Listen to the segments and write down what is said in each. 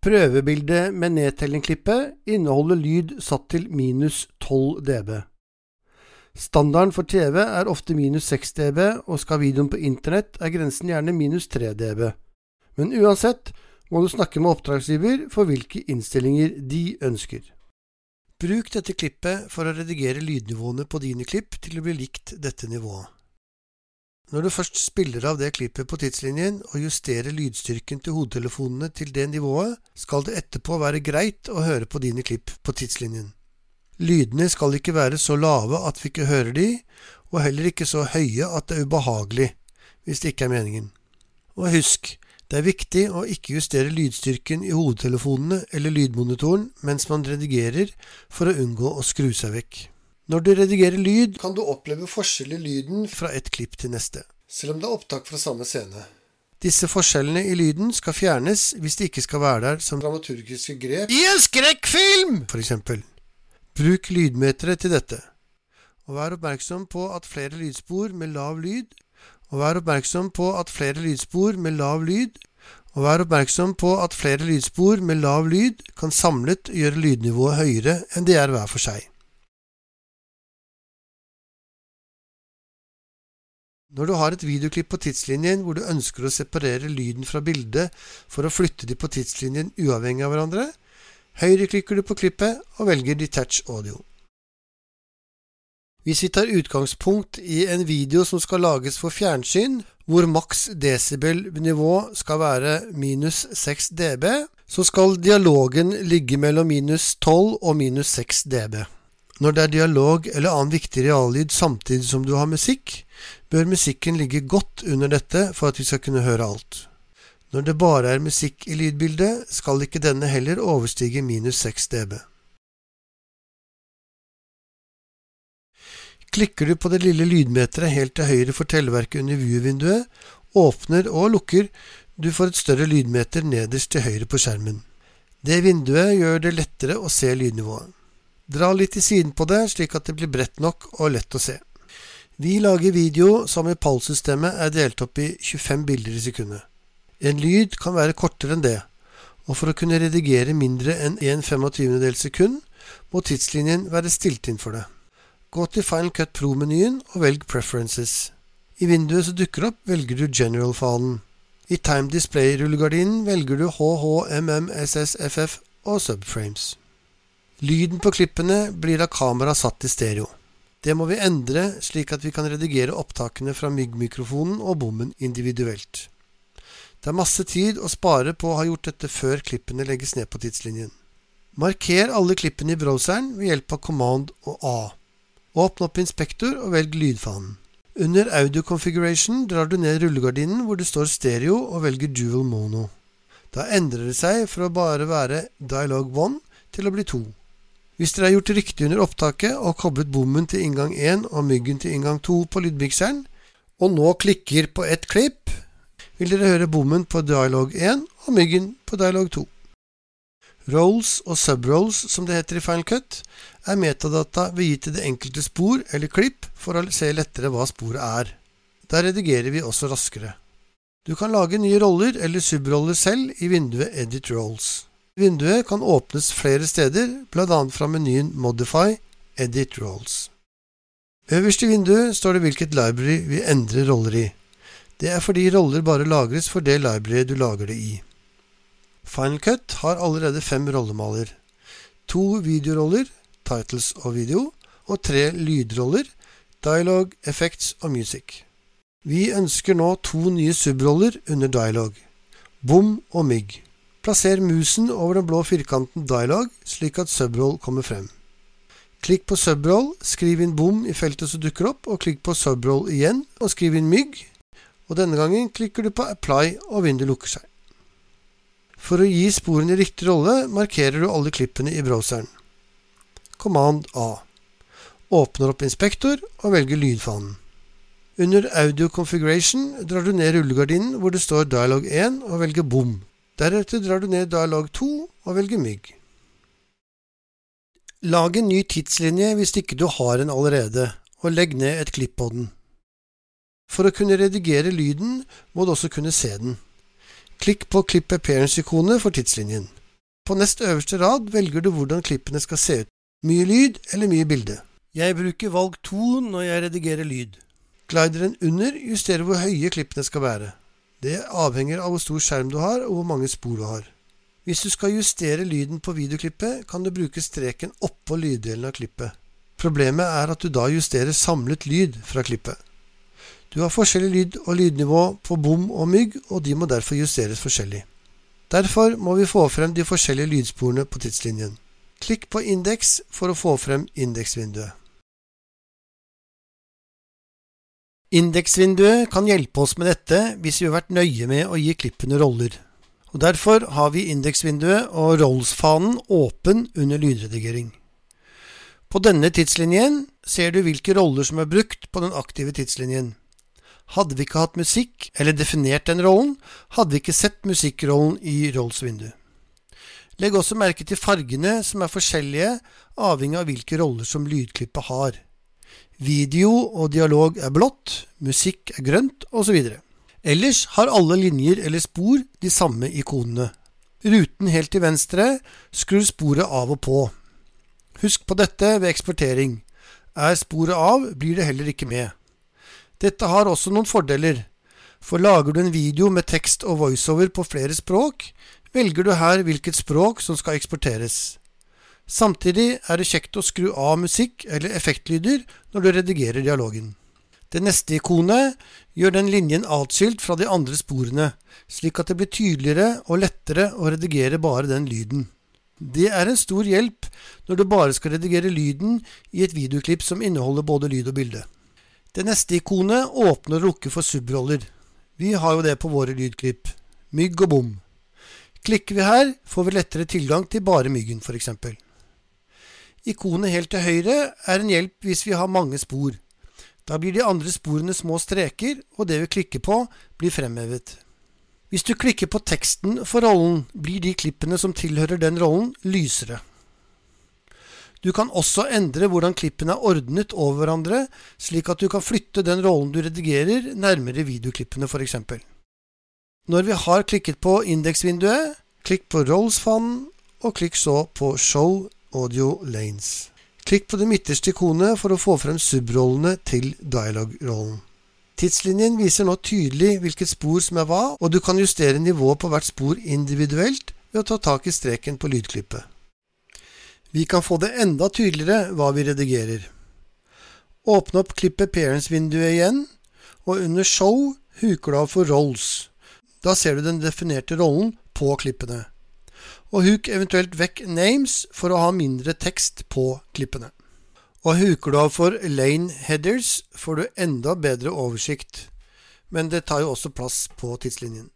Prøvebildet med nedtellingklippet inneholder lyd satt til minus 12 dB. Standarden for TV er ofte minus 6 dB, og skal videoen på internett er grensen gjerne minus 3 dB. Men uansett må du snakke med oppdragsgiver for hvilke innstillinger de ønsker. Bruk dette klippet for å redigere lydnivåene på dine klipp til å bli likt dette nivået. Når du først spiller av det klippet på tidslinjen og justerer lydstyrken til hodetelefonene til det nivået, skal det etterpå være greit å høre på dine klipp på tidslinjen. Lydene skal ikke være så lave at vi ikke hører de, og heller ikke så høye at det er ubehagelig, hvis det ikke er meningen. Og husk, det er viktig å ikke justere lydstyrken i hodetelefonene eller lydmonitoren mens man redigerer, for å unngå å skru seg vekk. Når du redigerer lyd, kan du oppleve forskjell i lyden fra et klipp til neste, selv om det er opptak fra samme scene. Disse forskjellene i lyden skal fjernes hvis de ikke skal være der som dramaturgiske grep i en skrekkfilm, f.eks. Bruk lydmetere til dette. Og vær oppmerksom på at flere lydspor med lav lyd og vær oppmerksom på at flere lydspor med lav lyd og vær oppmerksom på at flere lydspor med lav lyd kan samlet gjøre lydnivået høyere enn de er hver for seg. Når du har et videoklipp på tidslinjen hvor du ønsker å separere lyden fra bildet for å flytte de på tidslinjen uavhengig av hverandre, høyreklikker du på klippet og velger Detach Audio. Hvis vi tar utgangspunkt i en video som skal lages for fjernsyn, hvor maks desibel-nivå skal være minus 6 dB, så skal dialogen ligge mellom minus 12 og minus 6 dB. Når det er dialog eller annen viktig reallyd samtidig som du har musikk, bør musikken ligge godt under dette for at vi skal kunne høre alt. Når det bare er musikk i lydbildet, skal ikke denne heller overstige minus 6 dB. Klikker du på det lille lydmeteret helt til høyre for telleverket under view-vinduet, åpner og lukker, du får et større lydmeter nederst til høyre på skjermen. Det vinduet gjør det lettere å se lydnivået. Dra litt i siden på det, slik at det blir bredt nok og lett å se. Vi lager video som i PAL-systemet er delt opp i 25 bilder i sekundet. En lyd kan være kortere enn det, og for å kunne redigere mindre enn 1 25. sekund, må tidslinjen være stilt inn for det. Gå til Final Cut Pro-menyen og velg Preferences. I vinduet som dukker opp, velger du General-falen. I Time Display-rullegardinen velger du HHMMSSFF og Subframes. Lyden på klippene blir av kamera satt i stereo. Det må vi endre slik at vi kan redigere opptakene fra myggmikrofonen og bommen individuelt. Det er masse tid å spare på å ha gjort dette før klippene legges ned på tidslinjen. Marker alle klippene i browseren ved hjelp av command og A. Åpne opp inspektor og velg lydfanen. Under audio configuration drar du ned rullegardinen hvor det står stereo og velger dual mono. Da endrer det seg fra å bare være dialog 1 til å bli 2. Hvis dere har gjort riktig under opptaket og koblet bommen til inngang 1 og myggen til inngang 2 på lydmikseren, og nå klikker på ett klipp, vil dere høre bommen på dialog 1 og myggen på dialog 2. Rolls og subrolls, som det heter i Final Cut, er metadata vi gir til det enkelte spor eller klipp for å se lettere hva sporet er. Der redigerer vi også raskere. Du kan lage nye roller eller subroller selv i vinduet Edit Rolls. Vinduet kan åpnes flere steder, bl.a. fra menyen Modify Edit Roles. Øverst i vinduet står det hvilket library vi endrer roller i. Det er fordi roller bare lagres for det libraryet du lager det i. Final Cut har allerede fem rollemaler. To videoroller, titles og video, og tre lydroller, dialog, effects og music. Vi ønsker nå to nye subroller under dialog, bom og mygg. Plasser musen over den blå firkanten Dialog, slik at subroll kommer frem. Klikk på subroll, skriv inn bom i feltet som dukker opp, og klikk på subroll igjen og skriv inn mygg. Og denne gangen klikker du på apply, og vinduet lukker seg. For å gi sporene riktig rolle markerer du alle klippene i browseren. Command A. Åpner opp inspektor og velger lydfanen. Under Audio Configuration drar du ned rullegardinen hvor det står Dialog 1 og velger bom. Deretter drar du ned dialog 2 og velger mygg. Lag en ny tidslinje hvis ikke du har en allerede, og legg ned et klipp på den. For å kunne redigere lyden må du også kunne se den. Klikk på Clip Appearance-ikonet for tidslinjen. På nest øverste rad velger du hvordan klippene skal se ut. Mye lyd eller mye bilde. Jeg bruker valg 2 når jeg redigerer lyd. Glideren under justerer hvor høye klippene skal være. Det avhenger av hvor stor skjerm du har og hvor mange spor du har. Hvis du skal justere lyden på videoklippet, kan du bruke streken oppå lyddelen av klippet. Problemet er at du da justerer samlet lyd fra klippet. Du har forskjellig lyd og lydnivå på bom og mygg, og de må derfor justeres forskjellig. Derfor må vi få frem de forskjellige lydsporene på tidslinjen. Klikk på indeks for å få frem indeksvinduet. Indeksvinduet kan hjelpe oss med dette hvis vi har vært nøye med å gi klippene roller. Og Derfor har vi indeksvinduet og rollsfanen åpen under lydredigering. På denne tidslinjen ser du hvilke roller som er brukt på den aktive tidslinjen. Hadde vi ikke hatt musikk, eller definert den rollen, hadde vi ikke sett musikkrollen i rolls vindu. Legg også merke til fargene som er forskjellige avhengig av hvilke roller som lydklippet har. Video og dialog er blått, musikk er grønt osv. Ellers har alle linjer eller spor de samme ikonene. Ruten helt til venstre skrur sporet av og på. Husk på dette ved eksportering. Er sporet av, blir det heller ikke med. Dette har også noen fordeler, for lager du en video med tekst og voiceover på flere språk, velger du her hvilket språk som skal eksporteres. Samtidig er det kjekt å skru av musikk eller effektlyder når du redigerer dialogen. Det neste ikonet gjør den linjen atskilt fra de andre sporene, slik at det blir tydeligere og lettere å redigere bare den lyden. Det er en stor hjelp når du bare skal redigere lyden i et videoklipp som inneholder både lyd og bilde. Det neste ikonet åpner og lukker for subroller. Vi har jo det på våre lydklipp. Mygg og bom. Klikker vi her, får vi lettere tilgang til bare myggen, f.eks. Ikonet helt til høyre er en hjelp hvis vi har mange spor. Da blir de andre sporene små streker, og det vi klikker på, blir fremhevet. Hvis du klikker på teksten for rollen, blir de klippene som tilhører den rollen, lysere. Du kan også endre hvordan klippene er ordnet over hverandre, slik at du kan flytte den rollen du redigerer, nærmere videoklippene f.eks. Når vi har klikket på indeksvinduet, klikk på Rolls-fanen, og klikk så på Show Audio Lanes. Klikk på det midterste ikonet for å få frem subrollene til dialog-rollen. Tidslinjen viser nå tydelig hvilket spor som er hva, og du kan justere nivået på hvert spor individuelt ved å ta tak i streken på lydklippet. Vi kan få det enda tydeligere hva vi redigerer. Åpne opp klippet Parents-vinduet igjen, og under Show huker du av for Rolls. Da ser du den definerte rollen på klippene og huk eventuelt vekk names for å ha mindre tekst på klippene. Og huker du av for lane headers, får du enda bedre oversikt, men det tar jo også plass på tidslinjen.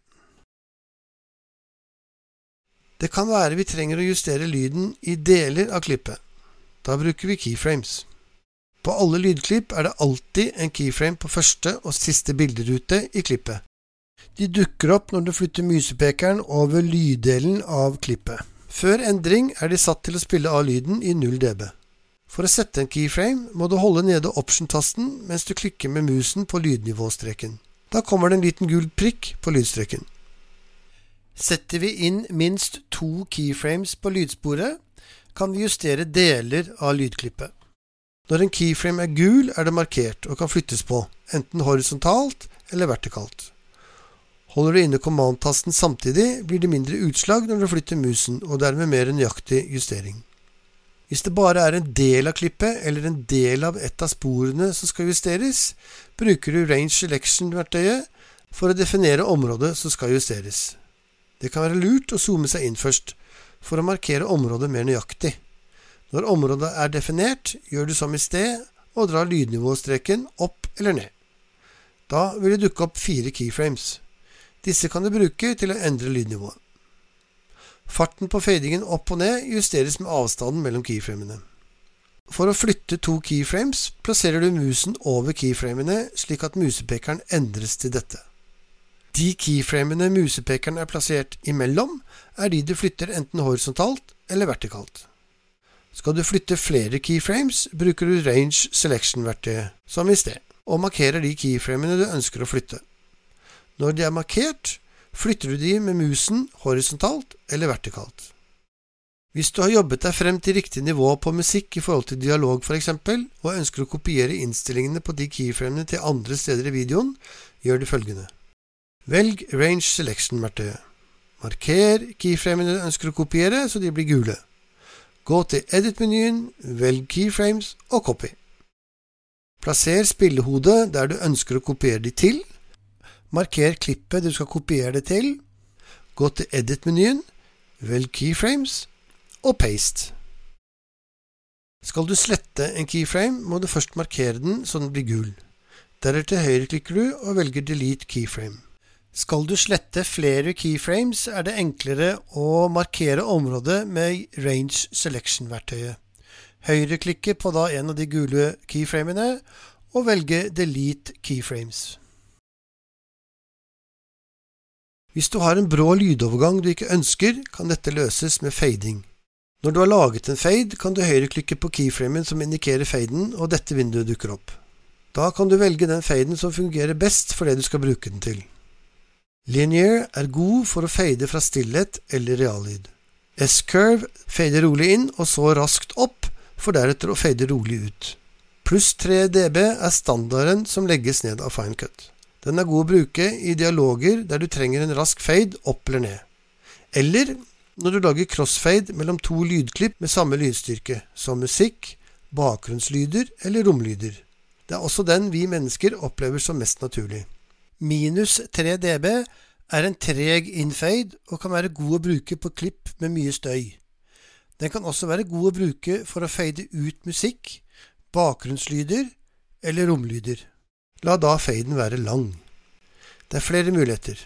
Det kan være vi trenger å justere lyden i deler av klippet. Da bruker vi keyframes. På alle lydklipp er det alltid en keyframe på første og siste bilderute i klippet. De dukker opp når du flytter musepekeren over lyddelen av klippet. Før endring er de satt til å spille av lyden i 0 dB. For å sette en keyframe må du holde nede option-tasten mens du klikker med musen på lydnivåstreken. Da kommer det en liten gul prikk på lydstreken. Setter vi inn minst to keyframes på lydsporet, kan vi justere deler av lydklippet. Når en keyframe er gul, er det markert og kan flyttes på, enten horisontalt eller vertikalt. Holder du inne command-tasten samtidig, blir det mindre utslag når du flytter musen, og dermed mer nøyaktig justering. Hvis det bare er en del av klippet, eller en del av et av sporene som skal justeres, bruker du Range Selection-verktøyet for å definere området som skal justeres. Det kan være lurt å zoome seg inn først, for å markere området mer nøyaktig. Når området er definert, gjør du som i sted og drar lydnivåstreken opp eller ned. Da vil det dukke opp fire keyframes. Disse kan du bruke til å endre lydnivået. Farten på fadingen opp og ned justeres med avstanden mellom keyframene. For å flytte to keyframes plasserer du musen over keyframene slik at musepekeren endres til dette. De keyframene musepekeren er plassert imellom, er de du flytter enten horisontalt eller vertikalt. Skal du flytte flere keyframes, bruker du Range Selection-verktøyet, som i sted, og markerer de keyframene du ønsker å flytte. Når de er markert, flytter du de med musen horisontalt eller vertikalt. Hvis du har jobbet deg frem til riktig nivå på musikk i forhold til dialog f.eks., og ønsker å kopiere innstillingene på de keyframene til andre steder i videoen, gjør du følgende. Velg Range Selection-verktøyet. Marker keyframene du ønsker å kopiere, så de blir gule. Gå til Edit-menyen, velg Keyframes og Copy. Plasser spillehodet der du ønsker å kopiere de til. Marker klippet du skal kopiere det til. Gå til Edit-menyen, velg Keyframes og paste. Skal du slette en keyframe, må du først markere den så den blir gul. Deretter høyreklikker du og velger Delete keyframe. Skal du slette flere keyframes, er det enklere å markere området med Range Selection-verktøyet. Høyreklikke på da en av de gule keyframene og velge Delete keyframes. Hvis du har en brå lydovergang du ikke ønsker, kan dette løses med fading. Når du har laget en fade, kan du høyreklikke på keyframen som indikerer faden, og dette vinduet dukker opp. Da kan du velge den faden som fungerer best for det du skal bruke den til. Linear er god for å fade fra stillhet eller reallyd. S-curve fader rolig inn og så raskt opp, for deretter å fade rolig ut. Pluss 3 dB er standarden som legges ned av FineCut. Den er god å bruke i dialoger der du trenger en rask fade opp eller ned. Eller når du lager crossfade mellom to lydklipp med samme lydstyrke, som musikk, bakgrunnslyder eller romlyder. Det er også den vi mennesker opplever som mest naturlig. Minus 3 dB er en treg infade og kan være god å bruke på klipp med mye støy. Den kan også være god å bruke for å fade ut musikk, bakgrunnslyder eller romlyder. La da faden være lang. Det er flere muligheter.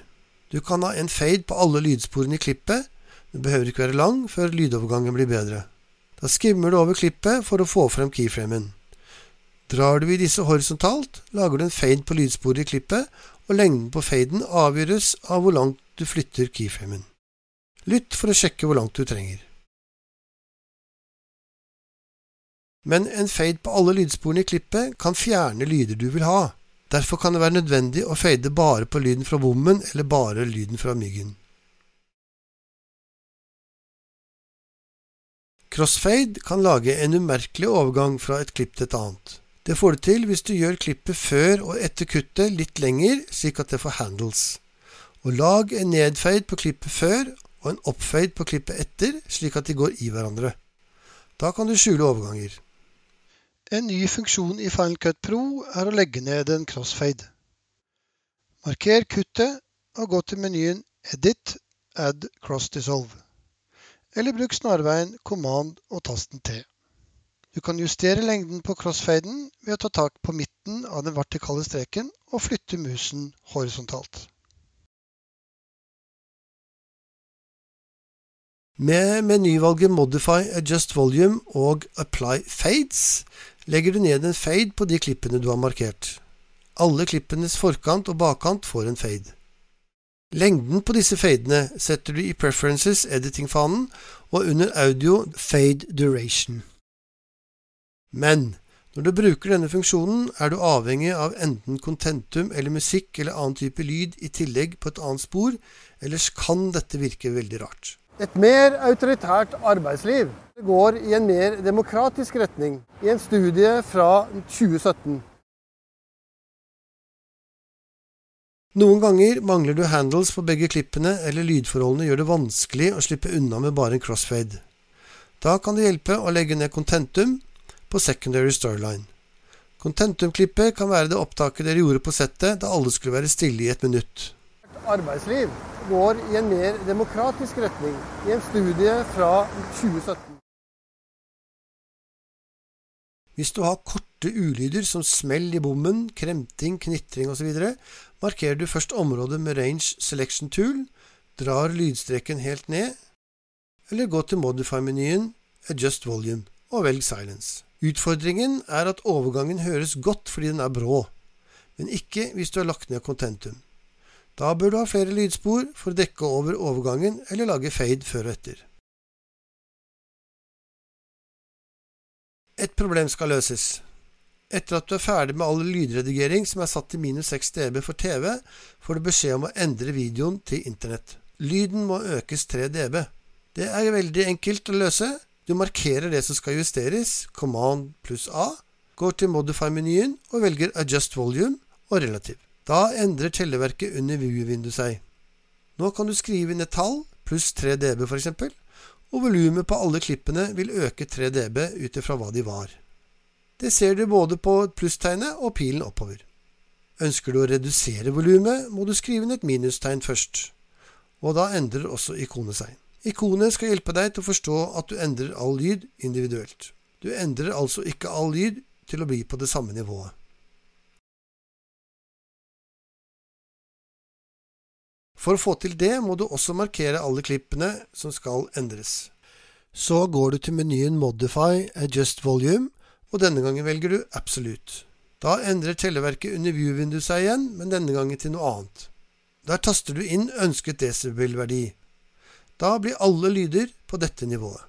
Du kan ha en fade på alle lydsporene i klippet, den behøver ikke være lang før lydovergangen blir bedre. Da skimmer du over klippet for å få frem keyframen. Drar du i disse horisontalt, lager du en fade på lydsporet i klippet, og lengden på faden avgjøres av hvor langt du flytter keyframen. Lytt for å sjekke hvor langt du trenger. Men en fade på alle lydsporene i klippet kan fjerne lyder du vil ha. Derfor kan det være nødvendig å fade bare på lyden fra bommen eller bare lyden fra myggen. Crossfade kan lage en umerkelig overgang fra et klipp til et annet. Det får du til hvis du gjør klippet før og etter kuttet litt lenger, slik at det får handles. Og lag en nedfade på klippet før og en oppfade på klippet etter, slik at de går i hverandre. Da kan du skjule overganger. En ny funksjon i Final Cut Pro er å legge ned en crossfade. Marker kuttet og gå til menyen Edit, Add Cross Dissolve eller bruk snarveien Command og tasten T. Du kan justere lengden på crossfaden ved å ta tak på midten av den vertikale streken og flytte musen horisontalt. Med menyvalget Modify Adjust Volume og Apply Fades legger du ned en fade på de klippene du har markert. Alle klippenes forkant og bakkant får en fade. Lengden på disse fadene setter du i Preferences Editing-fanen og under Audio Fade Duration. Men når du bruker denne funksjonen, er du avhengig av enten kontentum eller musikk eller annen type lyd i tillegg på et annet spor, ellers kan dette virke veldig rart. Et mer autoritært arbeidsliv går i en mer demokratisk retning, i en studie fra 2017. Noen ganger mangler du handles på begge klippene, eller lydforholdene gjør det vanskelig å slippe unna med bare en crossfade. Da kan det hjelpe å legge ned contentum på secondary storyline. Contentum-klippet kan være det opptaket dere gjorde på settet da alle skulle være stille i et minutt. Arbeidsliv går i en mer demokratisk retning, i en studie fra 2017. Hvis du har korte ulyder som smell i bommen, kremting, knitring osv., markerer du først området med Range Selection Tool, drar lydstreken helt ned, eller gå til Modify-menyen Adjust Volume og velg Silence. Utfordringen er at overgangen høres godt fordi den er brå, men ikke hvis du har lagt ned contentum. Da bør du ha flere lydspor for å dekke over overgangen eller lage fade før og etter. Et problem skal løses. Etter at du er ferdig med all lydredigering som er satt til minus 6 dB for TV, får du beskjed om å endre videoen til Internett. Lyden må økes 3 dB. Det er veldig enkelt å løse. Du markerer det som skal justeres, command pluss A, går til Modify-menyen og velger Adjust Volume og Relative. Da endrer telleverket under View-vinduet seg. Nå kan du skrive inn et tall, pluss 3 dB f.eks., og volumet på alle klippene vil øke 3 dB ut ifra hva de var. Det ser du både på plusstegnet og pilen oppover. Ønsker du å redusere volumet, må du skrive inn et minustegn først, og da endrer også ikonet seg. Ikonet skal hjelpe deg til å forstå at du endrer all lyd individuelt. Du endrer altså ikke all lyd til å bli på det samme nivået. For å få til det må du også markere alle klippene som skal endres. Så går du til menyen Modify Adjust Volume, og denne gangen velger du Absolute. Da endrer telleverket under View-vinduet seg igjen, men denne gangen til noe annet. Der taster du inn ønsket desibelverdi. Da blir alle lyder på dette nivået.